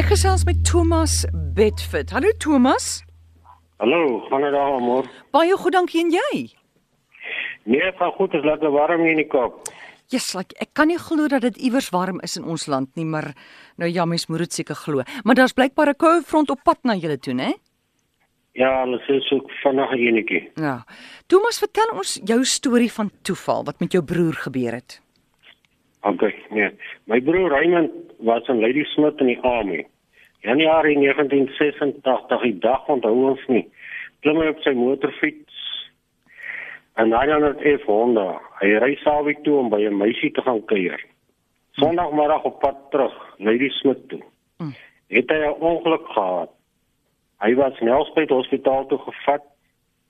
Ek gesels met Thomas Bedford. Hallo Thomas. Hallo, gaan dit daar môre? Baie goed, dankie en jy? Nee, gaan goed, is lekker warm hier in die Kaap. Yes, like, ek kan nie glo dat dit iewers warm is in ons land nie, maar nou ja, mens moet dit seker glo. Maar daar's blykbaar 'n koue front op pad na julle toe, né? Ja, hulle sê so vanaand enetjie. Ja. Thomas, vertel ons jou storie van toeval wat met jou broer gebeur het. OK, nee. My broer Raymond was in Ladysmith in die army. Januarie 1986, die dag onthou ons nie. Klim hy op sy motorfiets en hy dan het F Honda. Hy ry Sawie toe om by 'n meisie te gaan kuier. Sondagmiddag op pad terug, Ladysmith toe. Mm. Het hy 'n ongeluk gehad. Hy was Nelspruit Hospitaal toe gevat.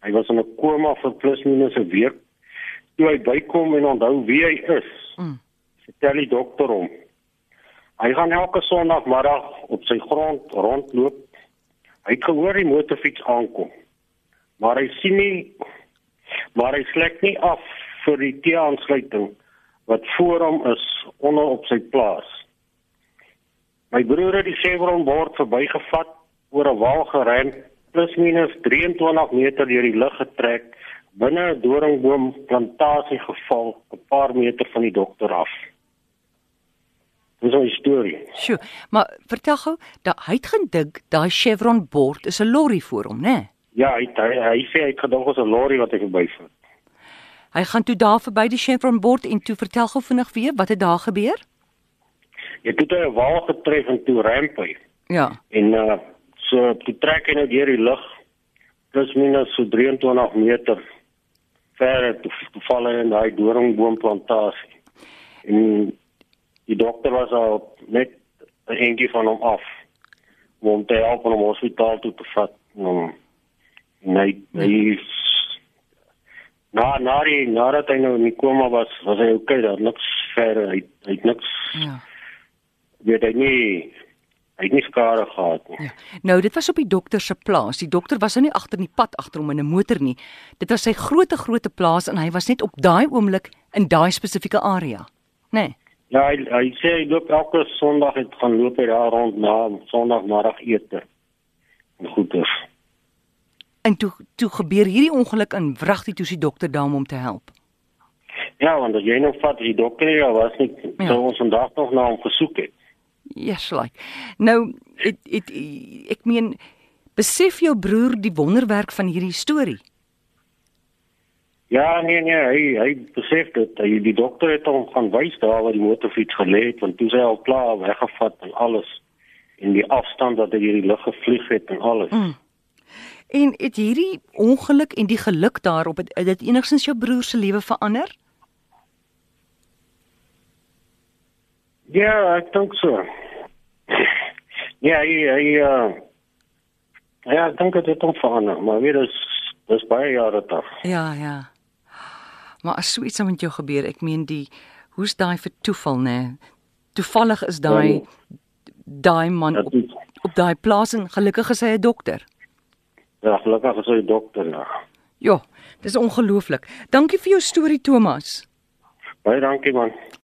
Hy was in 'n koma vir plus minus 'n week. Toe hy bykom en onthou wie hy is, Mm. vertel die dokter hom. Hy gaan elke Sondagmiddag op sy grond rondloop. Hy het gehoor die motorfiets aankom. Maar hy sien nie maar hy slek nie af vir die T-aansluiting wat voor hom is onder op sy plaas. My broer het die Chevron bord verbygevat oor 'n wal geren plus minus 23 meter deur die lug getrek binne 'n doringboom plantasie geval 'n paar meter van die dokter af. Dis 'n storie. Sjoe, maar vertel gou, hy het gedink daai Chevron bord is 'n lorry voor hom, né? Ja, hy hy, hy sê hy het gedink ons 'n lorry wat hy verbyvat. Hy gaan toe daar verby die Chevron bord en toe vertel gou vinnig weer wat het daar gebeur? Jy het 'n wal getref en toe ramp hy. Ja. En uh so toe trek hy nou deur die lug plus minus so 23 meter ver toe, toe val hy in daai doringboomplantasie. En die dokter was al net 'n entjie van hom af om hom te help om hom hospitaal toe te vat. Um, nee, hy Na na die nadat hy nou in die koma was, was hy okay, daar niks verder, hy hy het niks Ja. weet hy nie hy het nie skade gehad nie. Ja. Nou, dit was op die dokter se plaas. Die dokter was nou nie agter in die pad agter hom in 'n motor nie. Dit was sy groote groote plaas en hy was net op daai oomblik in daai spesifieke area. Né? Nee. Ja, hy, hy sê hy loop elke Sondag het gaan loop hy daar rond na Sondagmiddag ete. En goed is. En toe toe gebeur hierdie ongeluk en wragtig toe die dokter daar om te help. Ja, want as jy nou vat die dokter ja was nie Ja. ja. ons vandag nog na hom gesoek het. Yes, like. Nou, it, it, ek meen besef jou broer die wonderwerk van hierdie storie. Ja, nee nee, hy hy besef dit. Hy die dokter het hom gaan wys daar waar die motorfiets gelê het want toe sy al klaar weggevat en alles en die afstand wat hy hierdie lug gevlieg het en alles. Mm. En het hierdie ongeluk en die geluk daarop het, het dit enigstens jou broer se lewe verander? Ja, ek dink so. Ja, hy hy uh, ja, ek dink dit het hom verander, maar weer is dis baie jare terug. Ja, ja. Maar as so iets aan met jou gebeur, ek meen die hoe's daai vir toeval nê? Toevallig is daai daai man op, op daai plaas en gelukkig is hy 'n dokter. ja, gelukkig is hy dokter ja. Ja, dis ongelooflik. Dankie vir jou storie Thomas. Baie dankie man.